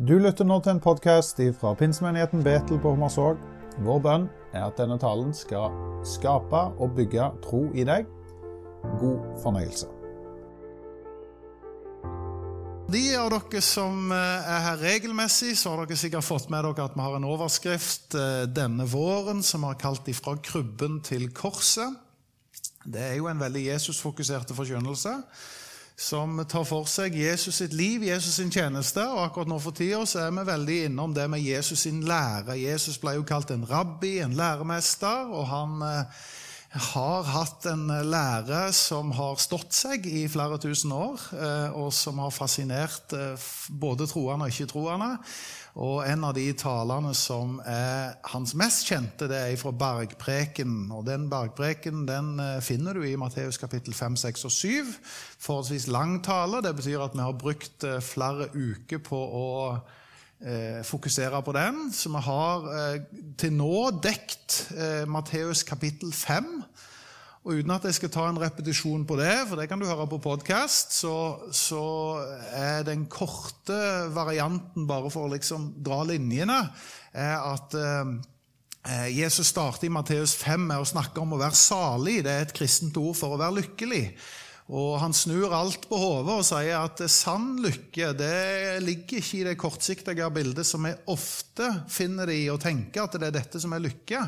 Du lytter nå til en podkast fra pinsemenigheten Betel på Hommersåk. Vår bønn er at denne talen skal skape og bygge tro i deg. God fornøyelse. De av dere som eh, er her regelmessig, så har dere sikkert fått med dere at vi har en overskrift eh, denne våren som har kalt 'Ifra krybben til korset'. Det er jo en veldig Jesusfokuserte forkynnelse som tar for seg Jesus sitt liv, Jesus sin tjeneste. Og akkurat nå for tida så er vi veldig innom det med Jesus sin lære. Jesus ble jo kalt en rabbi, en læremester, og han eh, har hatt en lære som har stått seg i flere tusen år, eh, og som har fascinert eh, både troende og ikke-troende. Og en av de talene som er hans mest kjente, det er fra Bergpreken. Og den Bergpreken den eh, finner du i Matteus kapittel 5, 6 og 7. Forholdsvis lang tale. Det betyr at vi har brukt flere uker på å fokusere på den. Så vi har eh, til nå dekt eh, Matteus kapittel 5. Og uten at jeg skal ta en repetisjon på det, for det kan du høre på podkast, så, så, er den korte varianten, bare for å liksom dra linjene, er at eh, Jesus starter i Matteus 5 med å snakke om å være salig. Det er et kristent ord for å være lykkelig. Og han snur alt på hodet og sier at sann lykke det ligger ikke i det kortsiktige bildet som vi ofte finner det i å tenke at det er dette som er lykke.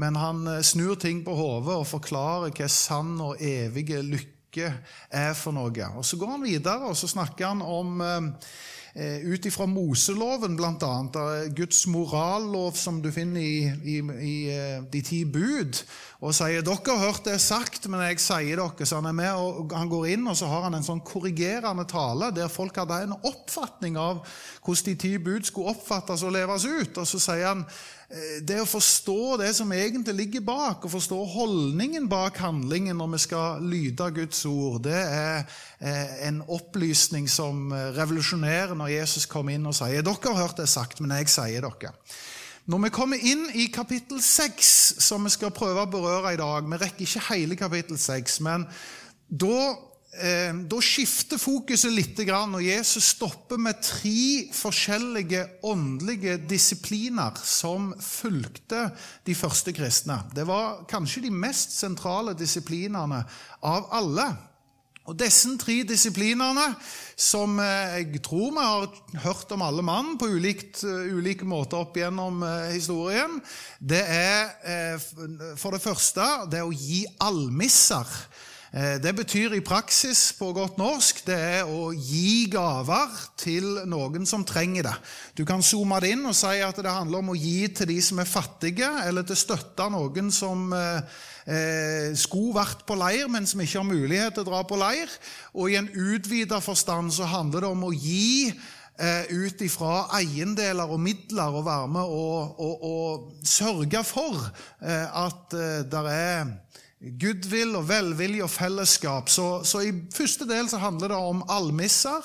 Men han eh, snur ting på hodet og forklarer hva sann og evige lykke er for noe. Og Så går han videre og så snakker han om eh, eh, ut ifra Moseloven, bl.a. Guds morallov, som du finner i, i, i, De ti bud, og sier 'Dere har hørt det sagt, men jeg sier dere'. Så han er med, og han går inn, og så har han en sånn korrigerende tale der folk hadde en oppfatning av hvordan de ti bud skulle oppfattes og leves ut. Og så sier han Eh, det å forstå det som egentlig ligger bak, og forstå holdningen bak handlingen når vi skal lyde Guds ord, det er eh, en opplysning som revolusjonerer når Jesus kommer inn og sier 'Dere har hørt det sagt, men jeg sier dere'. Når vi kommer inn i kapittel 6, som vi skal prøve å berøre i dag Vi rekker ikke hele kapittel 6, men da eh, da skifter fokuset litt, og Jesus stopper med tre forskjellige åndelige disipliner som fulgte de første kristne. Det var kanskje de mest sentrale disiplinene av alle. Og Disse tre disiplinene, som eh, jeg tror vi har hørt om alle mann på ulikt, eh, ulike måter opp gjennom eh, historien, det er for det første det å gi almisser. Det betyr i praksis på godt norsk det er å gi gaver til noen som trenger det. Du kan zoome det inn og si at det handler om å gi til de som er fattige, eller til å støtte noen som eh, skulle vært på leir, men som ikke har mulighet til å dra på leir. Og i en utvida forstand så handler det om å gi eh, ut ifra eiendeler og midler og være med og, og, og sørge for eh, at eh, det er goodwill og velvilje og fellesskap. Så, så, i første del så handler det om almisser.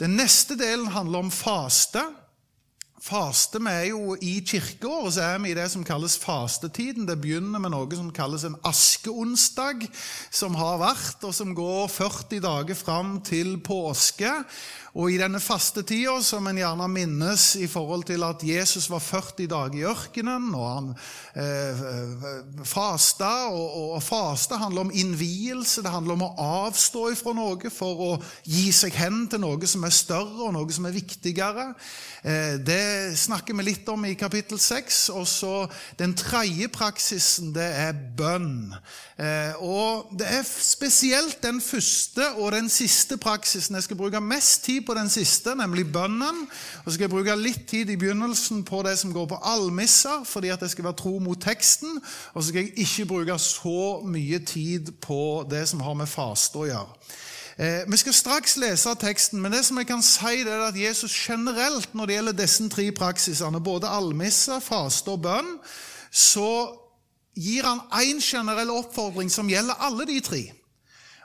Den neste delen handler om faste. Faste vi er jo I kirkeåret så er vi i det som kalles fastetiden. Det begynner med noe som kalles en askeonsdag, som har vært, og som går 40 dager fram til påske. Og i denne fastetida, som en gjerne minnes i forhold til at Jesus var 40 dager i ørkenen, og han eh, fasta og, og, faste handler om innvielse, det handler om å avstå ifra noe for å gi seg hen til noe som er større, og noe som er viktigere. Eh, det snakker vi litt om i kapittel 6. Og så den tredje praksisen, det er bønn. Eh, og det er spesielt den første og den siste praksisen jeg skal bruke mest tid på den siste, nemlig bønnen. Og så skal jeg bruke litt tid i begynnelsen på det som går på almisser, fordi at jeg skal være tro mot teksten. Og så skal jeg ikke bruke så mye tid på det som har med faste å gjøre. Eh, vi skal straks lese teksten, men det som jeg kan si er at Jesus generelt når det gjelder disse tre praksisene, både almisse, faste og bønn, så gir han én generell oppfordring som gjelder alle de tre.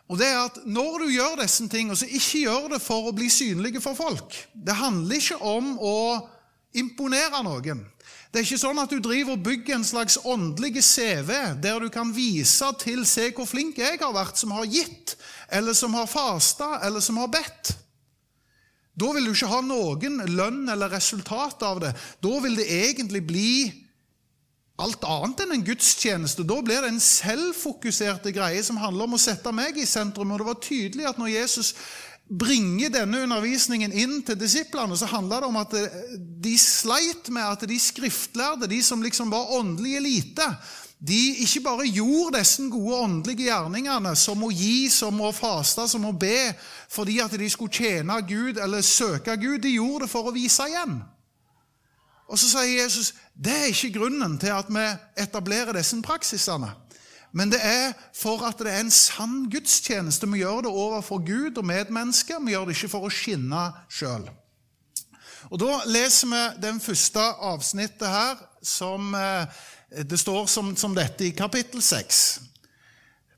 Og det er at Når du gjør disse tingene, så ikke gjør det for å bli synlige for folk. Det handler ikke om å imponere noen. Det er ikke sånn at du driver og bygger en slags åndelig CV der du kan vise til 'se hvor flink jeg har vært som har gitt', eller som har fasta, eller som har bedt. Da vil du ikke ha noen lønn eller resultat av det. Da vil det egentlig bli alt annet enn en gudstjeneste. Da blir det en selvfokuserte greie som handler om å sette meg i sentrum. Og det var tydelig at når Jesus bringer denne undervisningen inn til disiplene, så handler det om at de sleit med at de skriftlærde, de som liksom var åndelig elite, de ikke bare gjorde disse gode åndelige gjerningene, som å gi, som å faste, som å be, fordi at de skulle tjene Gud eller søke Gud. De gjorde det for å vise igjen. Og så sier Jesus det er ikke grunnen til at vi etablerer disse praksisene. Men det er for at det er en sann gudstjeneste. Vi gjør det overfor Gud og medmennesker. Vi gjør det ikke for å skinne sjøl. Og Da leser vi den første avsnittet her, som eh, det står som, som dette i kapittel 6.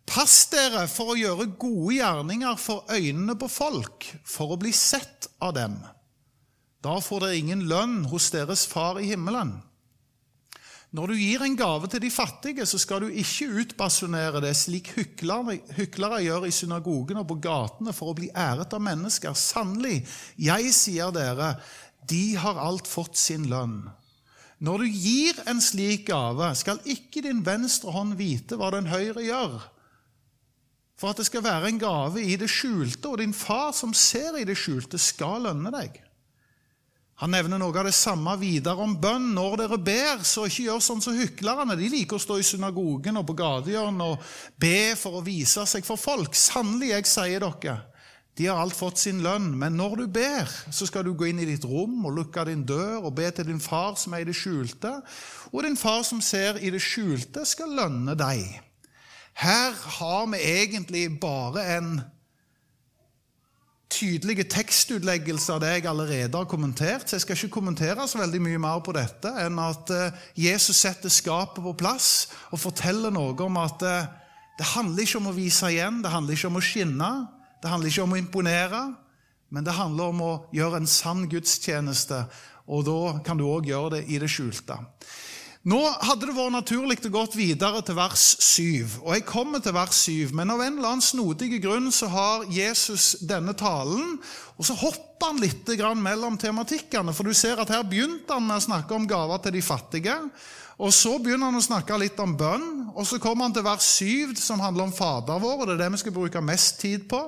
Pass dere for å gjøre gode gjerninger for øynene på folk, for å bli sett av dem. Da får dere ingen lønn hos deres far i himmelen. Når du gir en gave til de fattige, så skal du ikke utbasunere det slik hyklere, hyklere gjør i synagogen og på gatene for å bli æret av mennesker. Sannelig, jeg sier dere, de har alt fått sin lønn. Når du gir en slik gave, skal ikke din venstre hånd vite hva den høyre gjør. For at det skal være en gave i det skjulte, og din far som ser i det skjulte, skal lønne deg. Han nevner noe av det samme videre om bønn. Når dere ber, så ikke gjør sånn som hyklerne. De liker å stå i synagogen og på gatehjørnet og be for å vise seg for folk. Sannelig, jeg sier dere, de har alt fått sin lønn, men når du ber, så skal du gå inn i ditt rom og lukke din dør og be til din far som er i det skjulte, og din far som ser i det skjulte, skal lønne deg. Her har vi egentlig bare en tydelig tekstutleggelse av det jeg allerede har kommentert, så jeg skal ikke kommentere så veldig mye mer på dette enn at eh, Jesus setter skapet på plass og forteller noe om at eh, det handler ikke om å vise igjen, det handler ikke om å skinne. Det handler ikke om å imponere, men det handler om å gjøre en sann gudstjeneste. Og da kan du òg gjøre det i det skjulte. Nå hadde det vært naturlig å gå videre til vers 7. Og jeg kommer til vers 7, men av en eller annen snodig grunn så har Jesus denne talen, og så hopper han litt mellom tematikkene. For du ser at her begynte han med å snakke om gaver til de fattige. Og Så begynner han å snakke litt om bønn, og så kommer han til vers 7, som handler om Fader vår. og Det er det vi skal bruke mest tid på.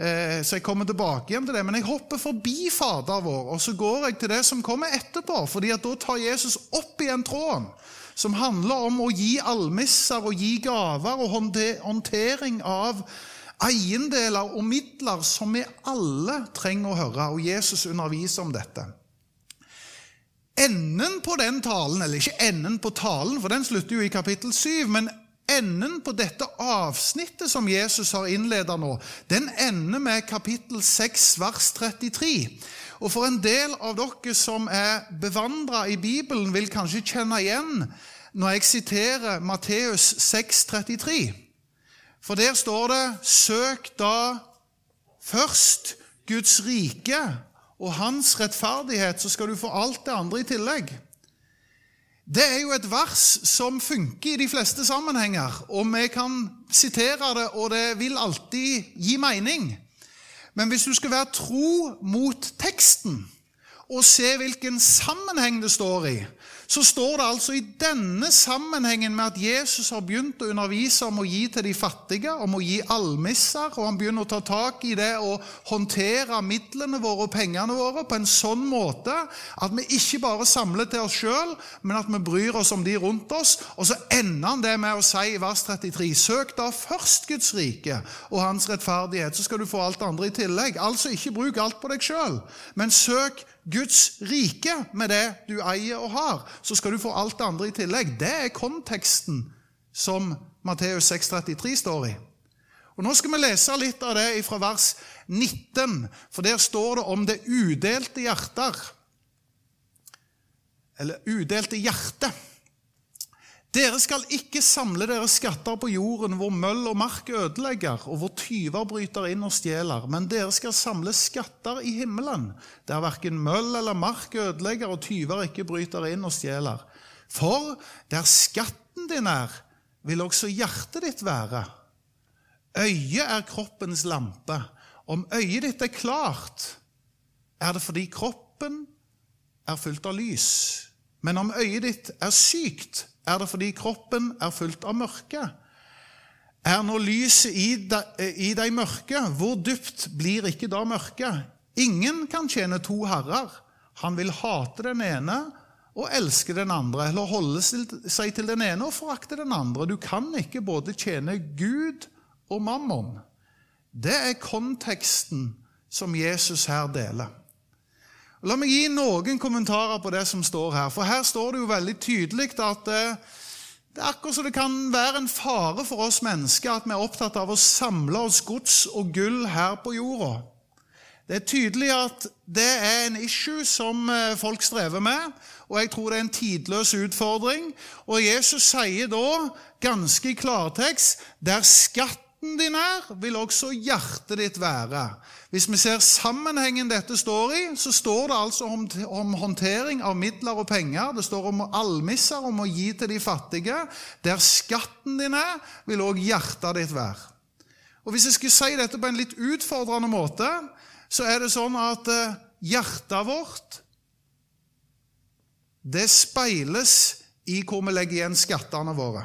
Eh, så jeg kommer tilbake igjen til det. Men jeg hopper forbi Fader vår, og så går jeg til det som kommer etterpå. fordi at da tar Jesus opp igjen tråden, som handler om å gi almisser og gi gaver og håndtering av eiendeler og midler som vi alle trenger å høre. Og Jesus underviser om dette. Enden på den talen, eller ikke enden på talen, for den slutter jo i kapittel 7, men enden på dette avsnittet som Jesus har innleda nå, den ender med kapittel 6, vers 33. Og for en del av dere som er bevandra i Bibelen, vil kanskje kjenne igjen når jeg siterer Matteus 6, 33. For der står det 'Søk da først Guds rike og hans rettferdighet, så skal du få alt det andre i tillegg. Det er jo et vers som funker i de fleste sammenhenger, og vi kan sitere det, og det vil alltid gi mening. Men hvis du skal være tro mot teksten og se hvilken sammenheng det står i, så står det altså i denne sammenhengen med at Jesus har begynt å undervise om å gi til de fattige, om å gi almisser, og han begynner å ta tak i det og håndtere midlene våre og pengene våre på en sånn måte at vi ikke bare samler til oss sjøl, men at vi bryr oss om de rundt oss. Og så ender han det med å si i vers 33.: Søk da først Guds rike og hans rettferdighet, så skal du få alt det andre i tillegg. Altså ikke bruk alt på deg sjøl, men søk Guds rike med det du eier og har, så skal du få alt det andre i tillegg. Det er konteksten som Matteus 6,33 står i. Og Nå skal vi lese litt av det fra vers 19, for der står det om det udelte hjerter. Eller udelte hjerte. Dere skal ikke samle dere skatter på jorden, hvor møll og mark ødelegger, og hvor tyver bryter inn og stjeler, men dere skal samle skatter i himmelen, der verken møll eller mark ødelegger, og tyver ikke bryter inn og stjeler. For der skatten din er, vil også hjertet ditt være. Øyet er kroppens lampe. Om øyet ditt er klart, er det fordi kroppen er fullt av lys. Men om øyet ditt er sykt, er det fordi kroppen er fullt av mørke. Er nå lyset i deg, i deg mørke, hvor dypt blir ikke da mørket? Ingen kan tjene to herrer. Han vil hate den ene og elske den andre, eller holde seg til den ene og forakte den andre. Du kan ikke både tjene Gud og mammon. Det er konteksten som Jesus her deler. La meg gi noen kommentarer på det som står her. For her står det jo veldig tydelig at eh, det er akkurat som det kan være en fare for oss mennesker at vi er opptatt av å samle oss gods og gull her på jorda. Det er tydelig at det er en issue som eh, folk strever med, og jeg tror det er en tidløs utfordring. Og Jesus sier da, ganske i klartekst, der skatten din er, vil også hjertet ditt være. Hvis vi ser sammenhengen dette står i, så står det altså om, om håndtering av midler og penger. Det står om almisser, om å gi til de fattige. Der skatten din er, vil også hjertet ditt være. Og Hvis jeg skulle si dette på en litt utfordrende måte, så er det sånn at eh, hjertet vårt det speiles i hvor vi legger igjen skattene våre.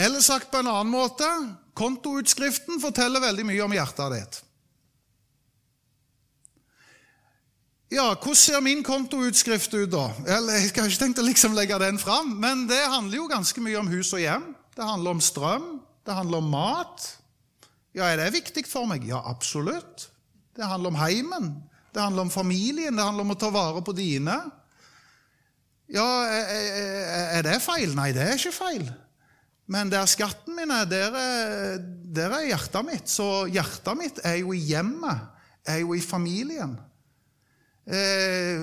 Eller sagt på en annen måte kontoutskriften forteller veldig mye om hjertet ditt. Ja, hvordan ser min kontoutskrift ut, da? Jeg har ikke tenkt å liksom legge den fram, men det handler jo ganske mye om hus og hjem. Det handler om strøm, det handler om mat. Ja, er det viktig for meg? Ja, absolutt. Det handler om heimen, det handler om familien, det handler om å ta vare på dine. Ja, er det feil? Nei, det er ikke feil. Men der skatten min er, der er, der er hjertet mitt. Så hjertet mitt er jo i hjemmet, er jo i familien. Eh,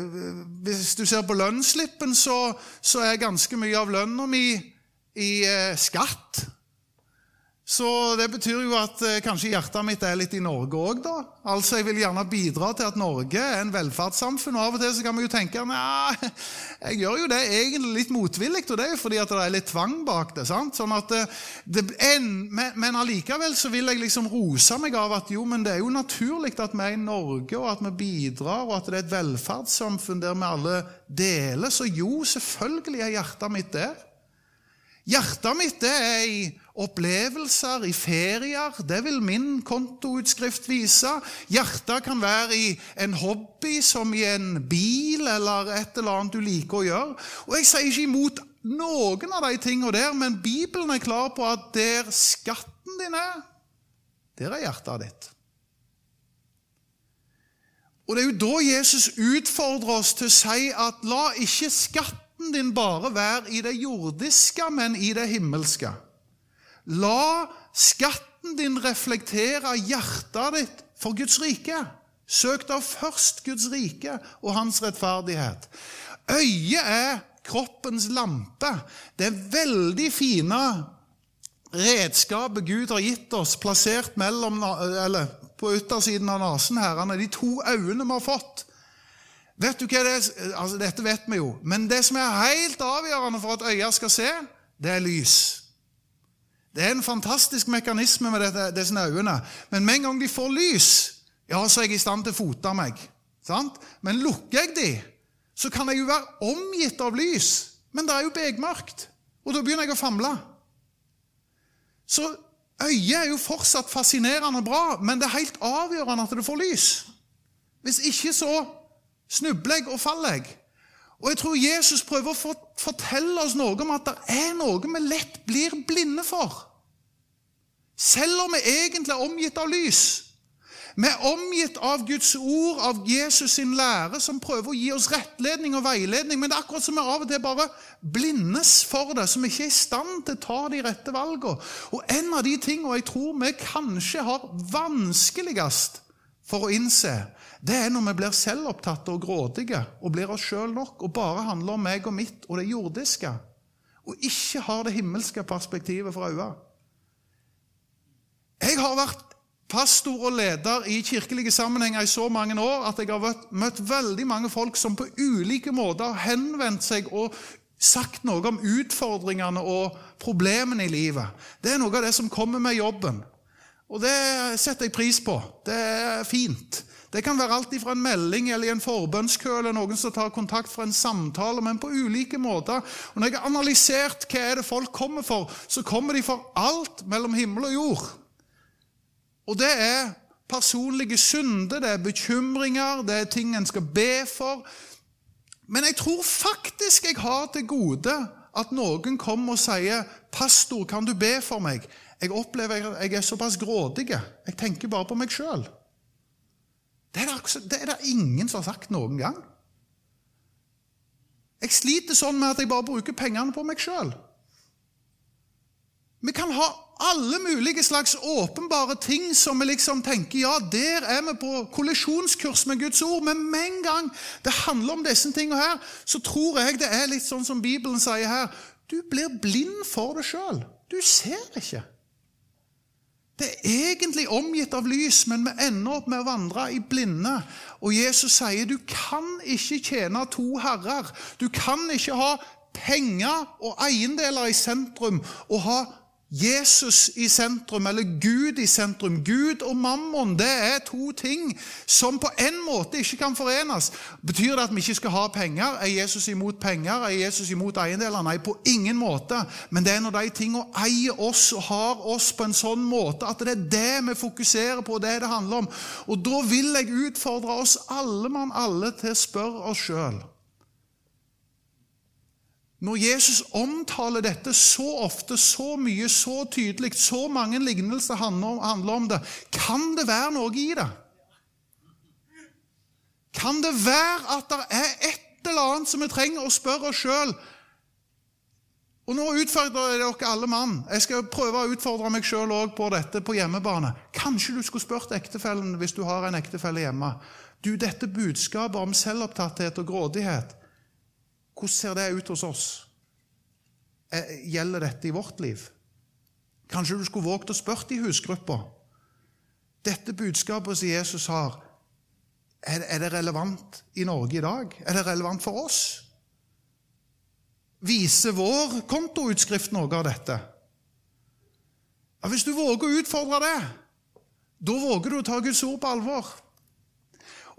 hvis du ser på lønnsslippen, så, så, er ganske mye av lønna mi i eh, skatt. Så det betyr jo at eh, kanskje hjertet mitt er litt i Norge òg, da. Altså, Jeg vil gjerne bidra til at Norge er en velferdssamfunn. og Av og til så kan vi jo tenke at jeg gjør jo det egentlig litt motvillig, og det er jo fordi at det er litt tvang bak det. sant? Sånn at eh, det, en, men, men allikevel så vil jeg liksom rose meg av at jo, men det er jo naturlig at vi er i Norge, og at vi bidrar, og at det er et velferdssamfunn der vi alle deler. Så jo, selvfølgelig er hjertet mitt der. Hjertet mitt det er i opplevelser, i ferier. Det vil min kontoutskrift vise. Hjertet kan være i en hobby, som i en bil eller et eller annet du liker å gjøre. Og Jeg sier ikke imot noen av de tingene der, men Bibelen er klar på at der skatten din er, der er hjertet ditt. Og Det er jo da Jesus utfordrer oss til å si at la ikke skatten din bare være i det jordiske, men i det himmelske. La skatten din reflektere hjertet ditt for Guds rike. Søk da først Guds rike og hans rettferdighet. Øyet er kroppens lampe. Det er veldig fine redskapet Gud har gitt oss, plassert mellom, eller på yttersiden av nesen her. De to øynene vi har fått. Vet du hva det er? Altså, dette vet vi jo. Men det som er helt avgjørende for at øyet skal se, det er lys. Det er en fantastisk mekanisme med dette, disse øynene. Men med en gang de får lys, ja, så er jeg i stand til å fote meg. Sant? Men lukker jeg de, så kan jeg jo være omgitt av lys. Men det er jo begmørkt, og da begynner jeg å famle. Så øyet er jo fortsatt fascinerende bra, men det er helt avgjørende at det får lys. Hvis ikke så snubler jeg og faller jeg. Og jeg tror Jesus prøver å fortelle oss noe om at det er noe vi lett blir blinde for. Selv om vi egentlig er omgitt av lys. Vi er omgitt av Guds ord, av Jesus sin lære, som prøver å gi oss rettledning og veiledning. Men det er akkurat som vi av og til bare blindes for det, som ikke er i stand til å ta de rette valgene. Og en av de tingene jeg tror vi kanskje har vanskeligst for å innse, det er når vi blir selvopptatte og grådige og blir oss sjøl nok og bare handler om meg og mitt og det jordiske, og ikke har det himmelske perspektivet for øye. Jeg har vært pastor og leder i kirkelige sammenhenger i så mange år at jeg har møtt veldig mange folk som på ulike måter har henvendt seg og sagt noe om utfordringene og problemene i livet. Det er noe av det som kommer med jobben. Og det setter jeg pris på. Det er fint. Det kan være alt fra en melding eller i en forbønnskø eller noen som tar kontakt for en samtale, men på ulike måter. Og Når jeg har analysert hva er det folk kommer for, så kommer de for alt mellom himmel og jord. Og det er personlige synder, det er bekymringer, det er ting en skal be for. Men jeg tror faktisk jeg har til gode at noen kommer og sier 'Pastor, kan du be for meg?' Jeg opplever at jeg er såpass grådig. Jeg tenker bare på meg sjøl. Det, det er det ingen som har sagt noen gang. Jeg sliter sånn med at jeg bare bruker pengene på meg sjøl. Vi kan ha alle mulige slags åpenbare ting som vi liksom tenker ja, der er vi på kollisjonskurs med Guds ord. Men med en gang det handler om disse tingene her, så tror jeg det er litt sånn som Bibelen sier her. Du blir blind for det sjøl. Du ser ikke. Det er egentlig omgitt av lys, men vi ender opp med å vandre i blinde. Og Jesus sier du kan ikke tjene to herrer. Du kan ikke ha penger og eiendeler i sentrum og ha Jesus i sentrum, eller Gud i sentrum. Gud og mammon det er to ting som på en måte ikke kan forenes. Betyr det at vi ikke skal ha penger? Er Jesus imot penger? Er Jesus imot eiendeler? Nei, på ingen måte. Men det er når de tingene eier oss og har oss på en sånn måte at det er det vi fokuserer på, det det handler om. Og da vil jeg utfordre oss alle mann alle til å spørre oss sjøl når Jesus omtaler dette så ofte, så mye, så tydelig, så mange lignelser handler om det, kan det være noe i det? Kan det være at det er et eller annet som vi trenger å spørre oss sjøl? Og nå utfordrer jeg dere alle mann. Jeg skal prøve å utfordre meg sjøl òg på dette på hjemmebane. Kanskje du skulle spurt ektefellen hvis du har en ektefelle hjemme. Du, dette budskapet om selvopptatthet og grådighet hvordan ser det ut hos oss? Eh, gjelder dette i vårt liv? Kanskje du skulle våget å spørre i husgruppa. Dette budskapet som Jesus har, er det relevant i Norge i dag? Er det relevant for oss? Viser vår kontoutskrift noe av dette? Ja, hvis du våger å utfordre det, da våger du å ta Guds ord på alvor.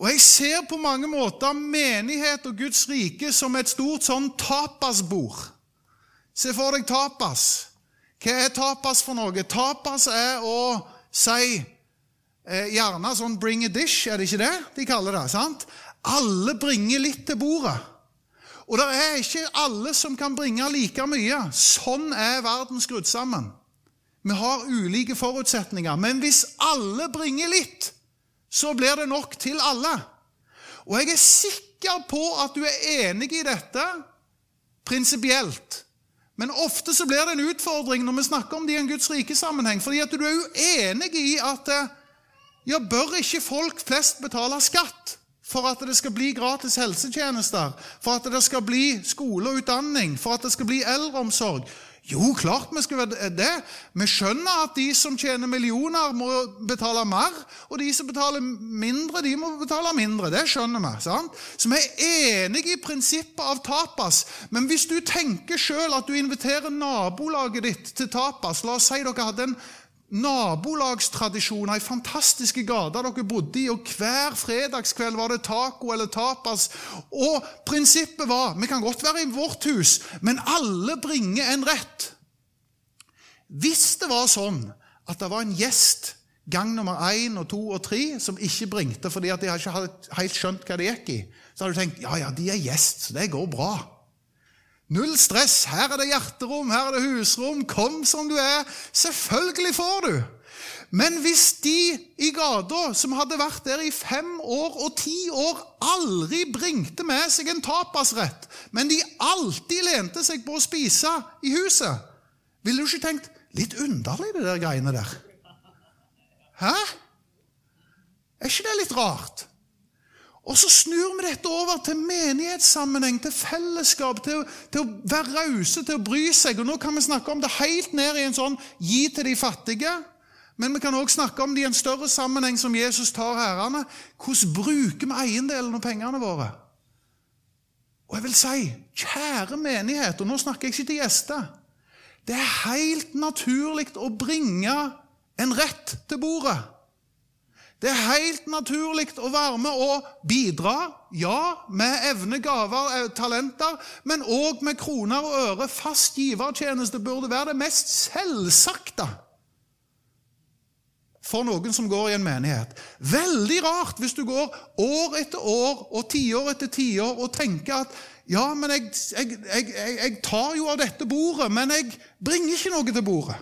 Og Jeg ser på mange måter menighet og Guds rike som et stort sånn tapasbord. Se for deg tapas. Hva er tapas for noe? Tapas er å si eh, Gjerne sånn 'bring a dish', er det ikke det de kaller det? sant? Alle bringer litt til bordet. Og det er ikke alle som kan bringe like mye. Sånn er verden skrudd sammen. Vi har ulike forutsetninger. Men hvis alle bringer litt, så blir det nok til alle. Og jeg er sikker på at du er enig i dette prinsipielt. Men ofte så blir det en utfordring når vi snakker om det i en Guds rike-sammenheng. fordi at du er uenig i at ja, bør ikke folk flest betale skatt for at det skal bli gratis helsetjenester, for at det skal bli skole og utdanning, for at det skal bli eldreomsorg? Jo, klart vi skal være det. Vi skjønner at de som tjener millioner, må betale mer, og de som betaler mindre, de må betale mindre. Det skjønner vi. sant? Så vi er enige i prinsippet av tapas. Men hvis du tenker sjøl at du inviterer nabolaget ditt til tapas La oss si dere hadde en nabolagstradisjoner i fantastiske gater dere bodde i, og hver fredagskveld var det taco eller tapas. Og prinsippet var vi kan godt være i vårt hus, men alle bringer en rett. Hvis det var sånn at det var en gjest gang nummer én og to og tre som ikke bringte fordi at de ikke hadde helt skjønt hva det gikk i, så hadde du tenkt ja, ja, de er gjest, så det går bra. Null stress. Her er det hjerterom, her er det husrom. Kom som du er. Selvfølgelig får du. Men hvis de i gata som hadde vært der i fem år og ti år, aldri bringte med seg en tapasrett, men de alltid lente seg på å spise i huset, ville du ikke tenkt litt underlig, det der greiene der? Hæ? Er ikke det litt rart? Og så snur vi dette over til menighetssammenheng, til fellesskap, til, til å være rause, til å bry seg. Og Nå kan vi snakke om det helt ned i en sånn gi til de fattige. Men vi kan òg snakke om det i en større sammenheng som Jesus tar herrene. Hvordan bruker vi eiendelen og pengene våre? Og jeg vil si, kjære menighet, og nå snakker jeg ikke til gjester Det er helt naturlig å bringe en rett til bordet. Det er helt naturlig å være med og bidra, ja, med evne, gaver, eh, talenter, men òg med kroner og øre. Fast givertjeneste burde være det mest selvsagte for noen som går i en menighet. Veldig rart hvis du går år etter år og tiår etter tiår og tenker at ja, men jeg, jeg, jeg, jeg, tar jo av dette bordet, men jeg bringer ikke noe til bordet.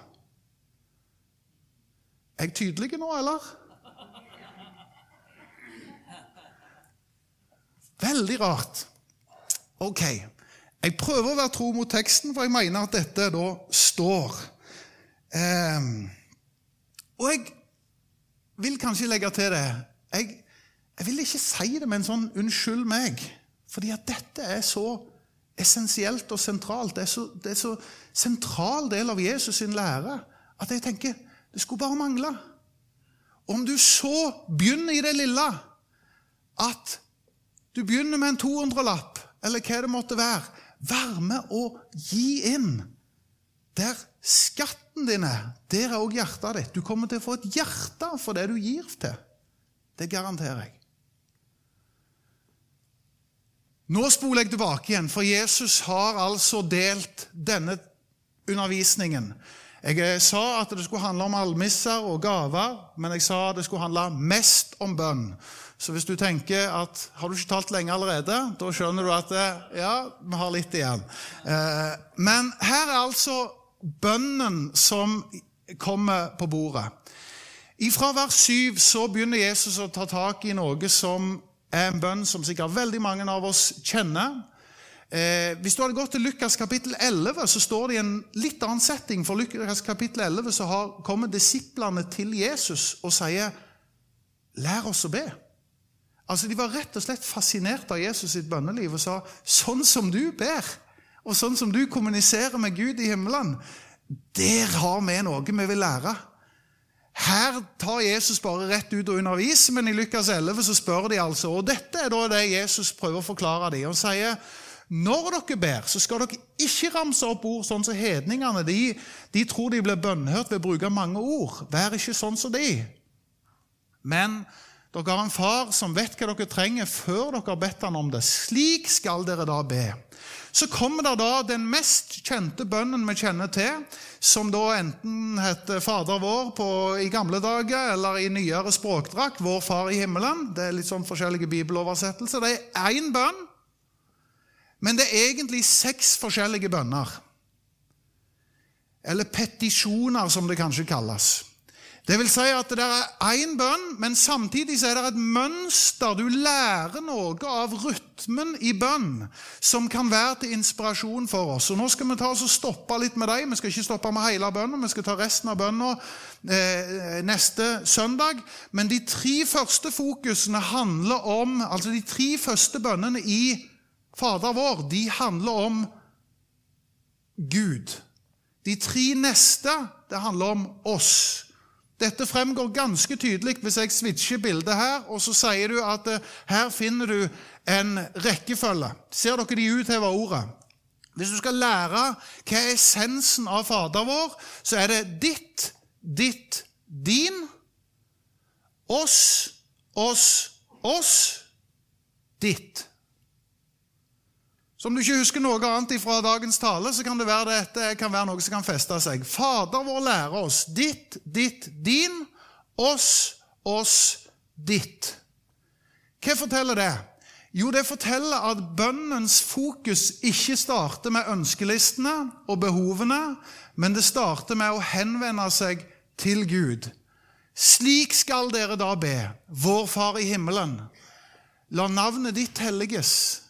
Er jeg tydelig nå, eller? Veldig rart. Ok, jeg prøver å være tro mot teksten, for jeg mener at dette da står. Um, og jeg vil kanskje legge til det jeg, jeg, vil ikke si det med en sånn 'unnskyld meg', fordi at dette er så essensielt og sentralt. Det er så, det er så sentral del av Jesus sin lære at jeg tenker det skulle bare mangle. Om du så begynner i det lille at du begynner med en 200-lapp, eller hva det måtte være. Vær med å gi inn. Der skatten din er, der er òg hjertet ditt. Du kommer til å få et hjerte for det du gir til. Det garanterer jeg. Nå spoler jeg tilbake igjen, for Jesus har altså delt denne undervisningen. Jeg eh, sa at det skulle handle om almisser og gaver, men jeg sa at det skulle handle mest om bønn. Så hvis du tenker at har du ikke talt lenge allerede, da skjønner du at ja, vi har litt igjen. Eh, men her er altså bønnen som kommer på bordet. Ifra vers 7 så begynner Jesus å ta tak i noe som er en bønn som sikkert veldig mange av oss kjenner. Eh, hvis du hadde gått til Lukas kapittel 11, så står det i en litt annen setting. For Lukas kapittel 11 så har, kommer disiplene til Jesus og sier 'Lær oss å be'. Altså, De var rett og slett fascinert av Jesus sitt bønneliv og sa sånn som du ber, og sånn som du kommuniserer med Gud i himmelen, der har vi noe vi vil lære. Her tar Jesus bare rett ut og underviser, men i Lukas 11 så spør de altså. Og dette er da det Jesus prøver å forklare dem. Han sier når dere ber, så skal dere ikke ramse opp ord sånn som hedningene. De, de tror de blir bønnhørt ved å bruke mange ord. Vær ikke sånn som de. Men dere har en far som vet hva dere trenger, før dere har bedt han om det. Slik skal dere da be. Så kommer det da den mest kjente bønnen vi kjenner til, som da enten heter Fader vår på, i gamle dager eller i nyere språkdrakt Vår Far i himmelen. Det er litt sånn forskjellige bibeloversettelser. Det er én bønn, men det er egentlig seks forskjellige bønner. Eller petisjoner, som det kanskje kalles. Det vil si at det er én bønn, men samtidig er det et mønster. Du lærer noe av rytmen i bønn som kan være til inspirasjon for oss. Og Nå skal vi ta oss og stoppe litt med dem. Vi skal ikke stoppe med hele bønnen, vi skal ta resten av bønna eh, neste søndag. Men de tre første fokusene handler om Altså de tre første bønnene i Fader vår, de handler om Gud. De tre neste, det handler om oss. Dette fremgår ganske tydelig hvis jeg switcher bildet her, og så sier du at uh, her finner du en rekkefølge. Ser dere de utheva ordet? Hvis du skal lære hva er essensen av Fader vår, så er det ditt, ditt, din, oss, oss, oss, ditt. Så om du ikke husker noe annet fra dagens tale, så kan det være dette kan være noe som kan feste seg. Fader vår lærer oss ditt, ditt, din, oss, oss, ditt. Hva forteller det? Jo, det forteller at bønnens fokus ikke starter med ønskelistene og behovene, men det starter med å henvende seg til Gud. Slik skal dere da be, vår Far i himmelen. La navnet ditt helliges.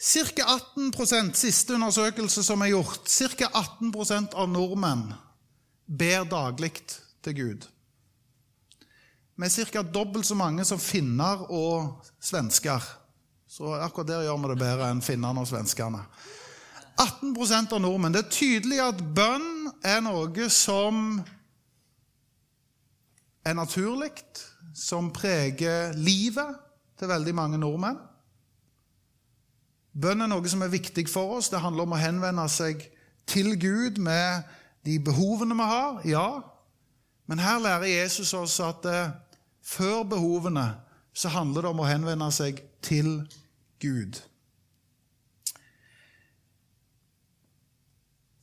Ca. 18% siste undersøkelse som er gjort, ca. 18% av nordmenn ber daglig til Gud. Vi er ca. dobbelt så mange som finner og svensker. Så akkurat der gjør vi det bedre enn finnene og svenskene. 18% av nordmenn. Det er tydelig at bønn er noe som er naturlig, som preger livet til veldig mange nordmenn. Bønn er noe som er viktig for oss. Det handler om å henvende seg til Gud med de behovene vi har, ja. Men her lærer Jesus oss at eh, før behovene så handler det om å henvende seg til Gud.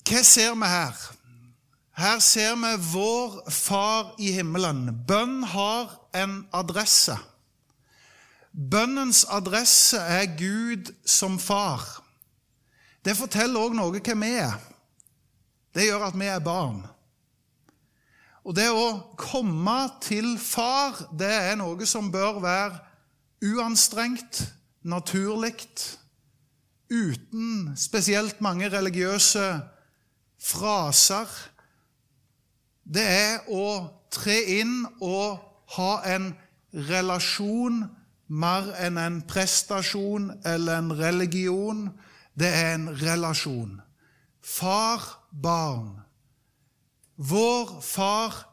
Hva ser vi her? Her ser vi vår Far i himmelen. Bønn har en adresse. Bønnens adresse er Gud som far. Det forteller òg noe hvem vi er. Det gjør at vi er barn. Og det å komme til far, det er noe som bør være uanstrengt, naturlig, uten spesielt mange religiøse fraser. Det er å tre inn og ha en relasjon mer enn en prestasjon eller en religion. Det er en relasjon. Far-barn. Vår Far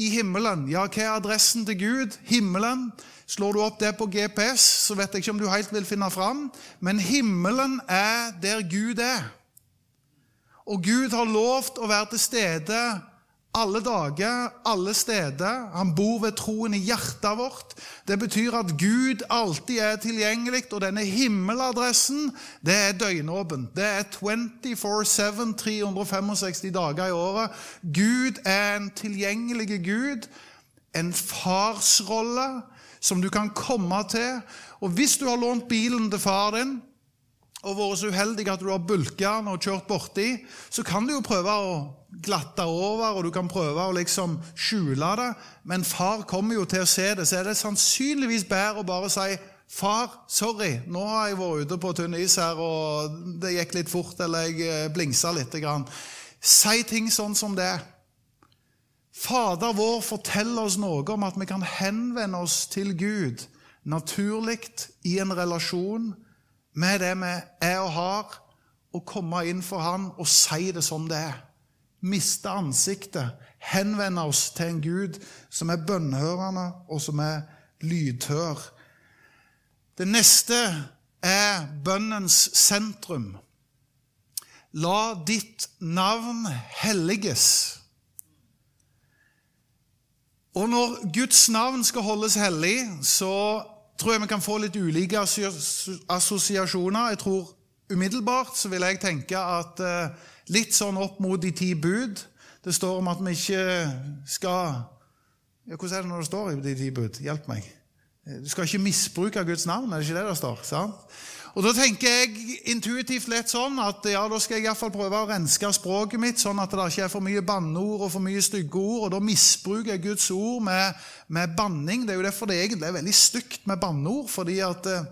i himmelen. Ja, hva er adressen til Gud? Himmelen. Slår du opp det på GPS, så vet jeg ikke om du helt vil finne fram, men himmelen er der Gud er. Og Gud har lovt å være til stede alle dager, alle steder. Han bor ved troen i hjertet vårt. Det betyr at Gud alltid er tilgjengelig, og denne himmeladressen det er døgnåpen. Det er 24-7, 365 dager i året. Gud er en tilgjengelig Gud, en farsrolle som du kan komme til. Og hvis du har lånt bilen til far din, og vært så uheldig at du har bulka den og kjørt borti, så kan du jo prøve å glatte over, og du kan prøve å liksom skjule det. Men far kommer jo til å se det, så er det sannsynligvis bedre å bare si Far, sorry, nå har jeg vært ute på tynn is her, og det gikk litt fort, eller jeg eh, blingsa litt. Si ting sånn som det. Fader vår forteller oss noe om at vi kan henvende oss til Gud naturlig i en relasjon med det vi er og har, og komme inn for Han og si det som det er. Miste ansiktet, henvende oss til en Gud som er bønnhørende, og som er lydhør. Det neste er bønnens sentrum. La ditt navn helliges. Og når Guds navn skal holdes hellig, så tror jeg vi kan få litt ulike assosiasjoner. Jeg tror Umiddelbart så vil jeg tenke at eh, litt sånn opp mot de ti bud Det står om at vi ikke skal ja, Hvordan er det når det står i de ti bud? Hjelp meg. Du skal ikke misbruke Guds navn, er det ikke det det står? sant? Og Da tenker jeg intuitivt lett sånn at ja, da skal jeg i hvert fall prøve å renske språket mitt, sånn at det ikke er for mye banneord og for mye stygge ord. og Da misbruker jeg Guds ord med, med banning. Det er jo derfor det egentlig er veldig stygt med banneord. fordi at eh,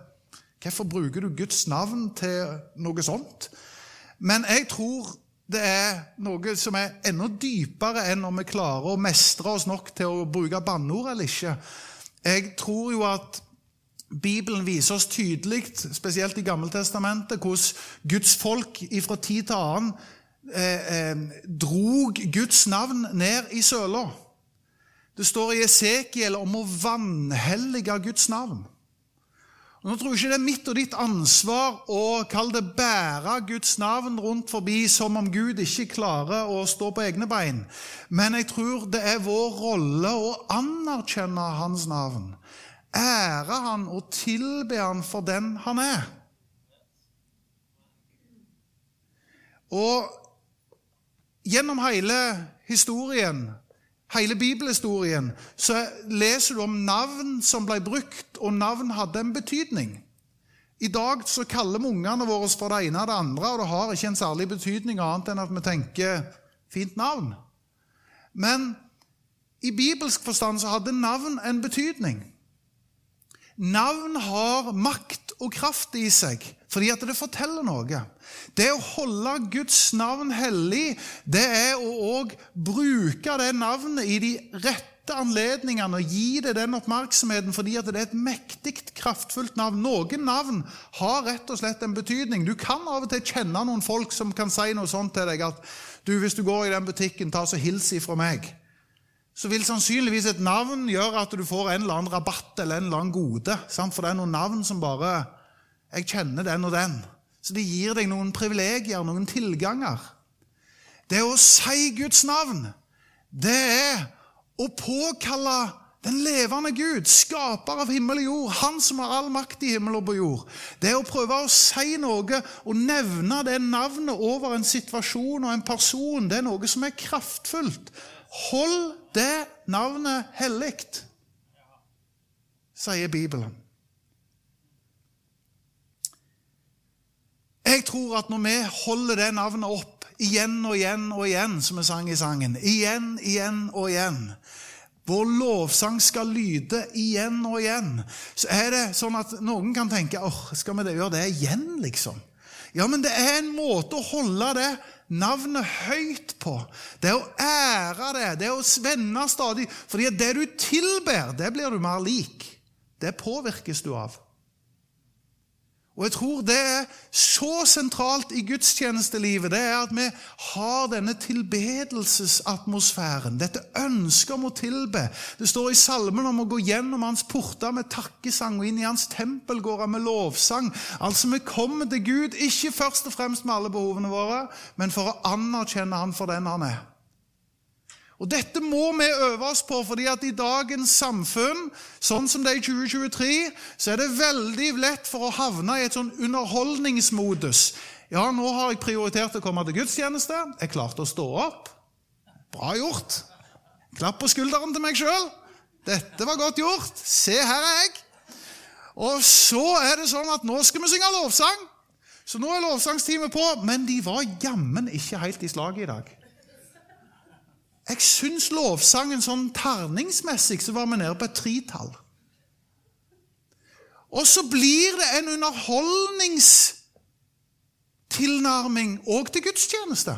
Hvorfor bruker du Guds navn til noe sånt? Men jeg tror det er noe som er enda dypere enn om vi klarer å mestre oss nok til å bruke banneord eller ikke. Jeg tror jo at Bibelen viser oss tydelig, spesielt i Gammeltestamentet, hvordan Guds folk fra tid til annen eh, eh, drog Guds navn ned i søla. Det står i Esekiel om å vanhellige Guds navn. Og nå tror jeg ikke det er mitt og ditt ansvar å kalle det bære Guds navn rundt forbi som om Gud ikke klarer å stå på egne bein. Men jeg tror det er vår rolle å anerkjenne Hans navn ære han og tilbe han for den han er. Og gjennom hele historien, hele bibelhistorien, så leser du om navn som ble brukt, og navn hadde en betydning. I dag så kaller vi ungene våre for det ene og det andre, og det har ikke en særlig betydning annet enn at vi tenker fint navn. Men i bibelsk forstand så hadde navn en betydning. Navn har makt og kraft i seg fordi at det forteller noe. Det å holde Guds navn hellig, det er å òg bruke det navnet i de rette anledningene og gi det den oppmerksomheten fordi at det er et mektig, kraftfullt navn. Noen navn har rett og slett en betydning. Du kan av og til kjenne noen folk som kan si noe sånt til deg at du, hvis du går i den butikken, ta så hils ifra meg. Så vil sannsynligvis et navn gjøre at du får en eller annen rabatt eller en eller annen gode. Sant? For det er noen navn som bare Jeg kjenner den og den. Så det gir deg noen privilegier, noen tilganger. Det å si Guds navn, det er å påkalle den levende Gud, skaper av himmel og jord, han som har all makt i himmel og på jord. Det å prøve å si noe og nevne det navnet over en situasjon og en person. Det er noe som er kraftfullt. Hold det navnet hellig, sier Bibelen. Jeg tror at når vi holder det navnet opp igjen og igjen og igjen, som vi sang i sangen Igjen, igjen og igjen. Vår lovsang skal lyde igjen og igjen. Så er det sånn at noen kan tenke åh, skal vi gjøre det igjen, liksom? Ja, men det er en måte å holde det navnet høyt på. Det å ære det, det å vende stadig. Fordi det du tilber, det blir du mer lik. Det påvirkes du av. Og jeg tror det er så sentralt i gudstjenestelivet det er at vi har denne tilbedelsesatmosfæren, dette ønsket om å tilbe. Det står i salmen om å gå gjennom hans porter med takkesang og inn i hans tempelgårder med lovsang. Altså, vi kommer til Gud ikke først og fremst med alle behovene våre, men for å anerkjenne han for den han er. Og Dette må vi øve oss på, fordi at i dagens samfunn, sånn som det er i 2023, så er det veldig lett for å havne i et sånn underholdningsmodus. Ja, nå har jeg prioritert å komme til gudstjeneste. Jeg klarte å stå opp. Bra gjort. Klapp på skulderen til meg sjøl. Dette var godt gjort. Se, her er jeg. Og så er det sånn at nå skal vi synge lovsang. Så nå er lovsangsteamet på. Men de var jammen ikke helt i slaget i dag. Jeg syns lovsangen sånn terningsmessig så var vi nede på et tretall. Og så blir det en underholdningstilnærming òg til gudstjeneste.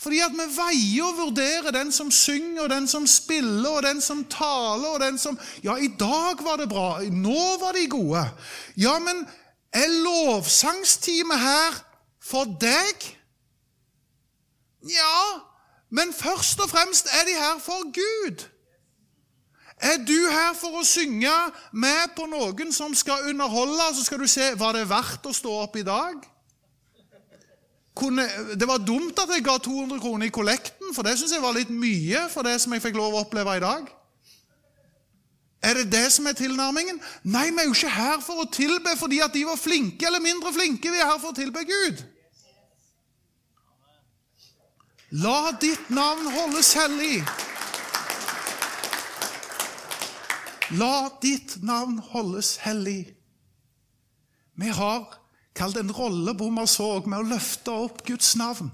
Fordi at vi veier og vurderer den som synger, og den som spiller, og den som taler, og den som Ja, i dag var det bra. Nå var de gode. Ja, men er lovsangstime her for deg? Ja, men først og fremst er de her for Gud. Er du her for å synge med på noen som skal underholde, så skal du se var det verdt å stå opp i dag? Kunne, det var dumt at jeg ga 200 kroner i kollekten, for det syns jeg var litt mye for det som jeg fikk lov å oppleve i dag. Er det det som er tilnærmingen? Nei, vi er jo ikke her for å tilbe fordi at de var flinke eller mindre flinke. Vi er her for å tilbe Gud. La ditt navn holdes hellig. La ditt navn holdes hellig. Vi har kalt en rolle Ommersåk med å løfte opp Guds navn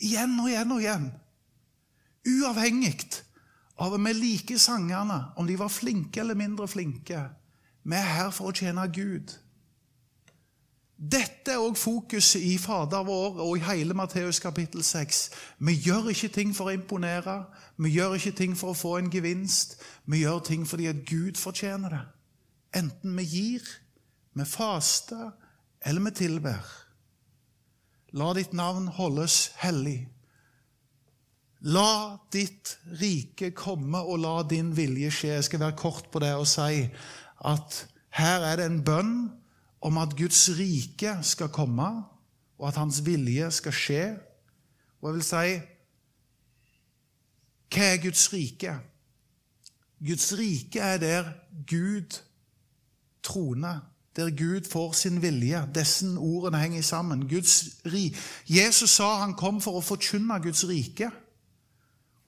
igjen og igjen og igjen. Uavhengig av om vi liker sangerne, om de var flinke eller mindre flinke. Vi er her for å tjene Gud. Dette er òg fokuset i Fader vår og i hele Matteus kapittel 6. Vi gjør ikke ting for å imponere, vi gjør ikke ting for å få en gevinst. Vi gjør ting fordi at Gud fortjener det. Enten vi gir, vi faster eller vi tilber. La ditt navn holdes hellig. La ditt rike komme, og la din vilje skje. Jeg skal være kort på det og si at her er det en bønn om at Guds rike skal komme, og at hans vilje skal skje. Og jeg vil si Hva er Guds rike? Guds rike er der Gud troner, der Gud får sin vilje. Disse ordene henger sammen. Ri. Jesus sa han kom for å forkynne Guds rike.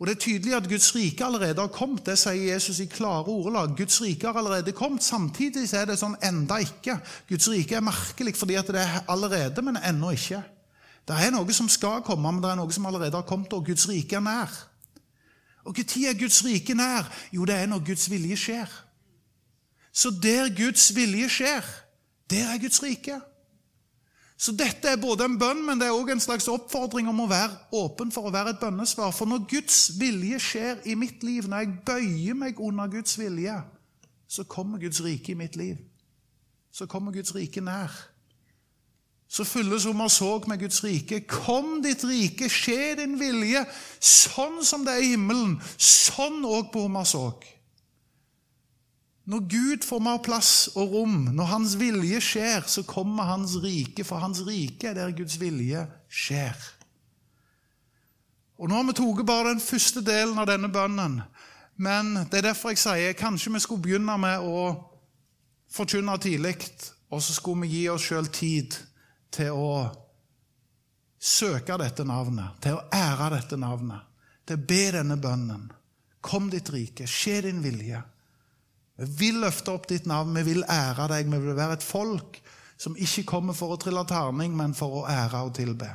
Og Det er tydelig at Guds rike allerede har kommet. Det sier Jesus i klare ordelag. Guds rike har allerede kommet. Samtidig er det sånn enda ikke. Guds rike er merkelig fordi at det er allerede, men ennå ikke. Det er noe som skal komme, men det er noe som allerede har kommet, og Guds rike er nær. Og Når er Guds rike nær? Jo, det er når Guds vilje skjer. Så der Guds vilje skjer, der er Guds rike. Så dette er både en bønn, men det er òg en slags oppfordring om å være åpen for å være et bønnesvar. For når Guds vilje skjer i mitt liv, når jeg bøyer meg under Guds vilje, så kommer Guds rike i mitt liv. Så kommer Guds rike nær. Så fylles Hommersåk med Guds rike. Kom ditt rike, skje din vilje, sånn som det er i himmelen, sånn òg på Hommersåk. Når Gud får mer plass og rom, når Hans vilje skjer, så kommer Hans rike, for Hans rike er der Guds vilje skjer. Og Nå har vi tatt bare den første delen av denne bønnen, men det er derfor jeg sier kanskje vi skulle begynne med å forkynne tidlig, og så skulle vi gi oss sjøl tid til å søke dette navnet, til å ære dette navnet, til å be denne bønnen. Kom ditt rike, skje din vilje. Vi vil løfte opp ditt navn, vi vil ære deg. Vi vil være et folk som ikke kommer for å trille terning, men for å ære og tilbe.